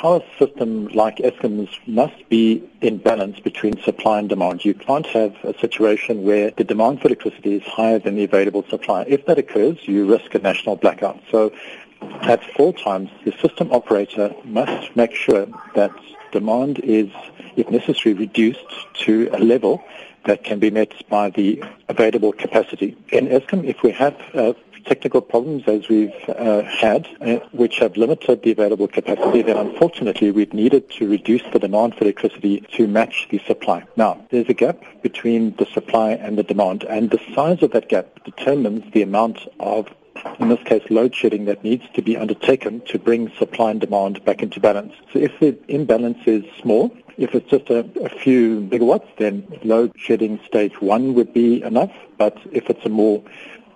power system like Eskom's must be in balance between supply and demand. You can't have a situation where the demand for electricity is higher than the available supply. If that occurs, you risk a national blackout. So at all times, the system operator must make sure that demand is, if necessary, reduced to a level that can be met by the available capacity. In Eskom, if we have uh, technical problems as we've uh, had, uh, which have limited the available capacity, then unfortunately we've needed to reduce the demand for electricity to match the supply. Now, there's a gap between the supply and the demand, and the size of that gap determines the amount of in this case, load shedding that needs to be undertaken to bring supply and demand back into balance. So if the imbalance is small, if it's just a, a few megawatts, then load shedding stage one would be enough. But if it's a more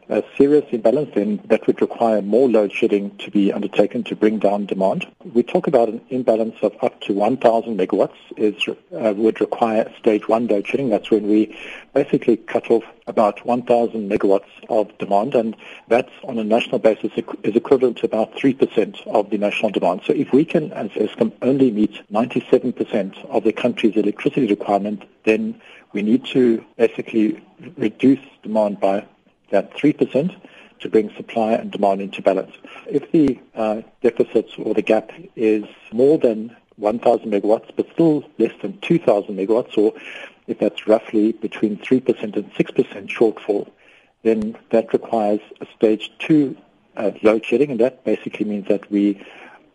a serious imbalance, then that would require more load shedding to be undertaken to bring down demand. We talk about an imbalance of up to 1,000 megawatts is, uh, would require stage one load shedding. That's when we basically cut off about 1,000 megawatts of demand, and that on a national basis is equivalent to about 3% of the national demand. So if we can, as Eskom, only meet 97% of the country's electricity requirement, then we need to basically reduce demand by that 3% to bring supply and demand into balance. If the uh, deficit or the gap is more than 1,000 megawatts, but still less than 2,000 megawatts, or if that's roughly between 3% and 6% shortfall, then that requires a stage two uh, load shedding, and that basically means that we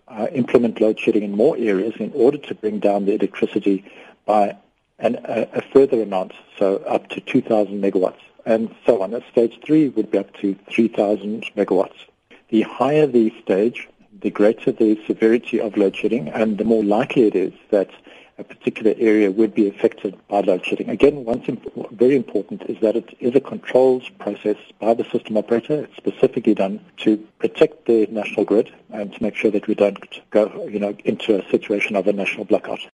uh, implement load shedding in more areas in order to bring down the electricity by an, a, a further amount, so up to 2,000 megawatts and so on. At stage three would be up to 3,000 megawatts. The higher the stage, the greater the severity of load shedding, and the more likely it is that a particular area would be affected by load shedding. Again, one imp- very important is that it is a controlled process by the system operator. It's specifically done to protect the national grid and to make sure that we don't go, you know, into a situation of a national blackout.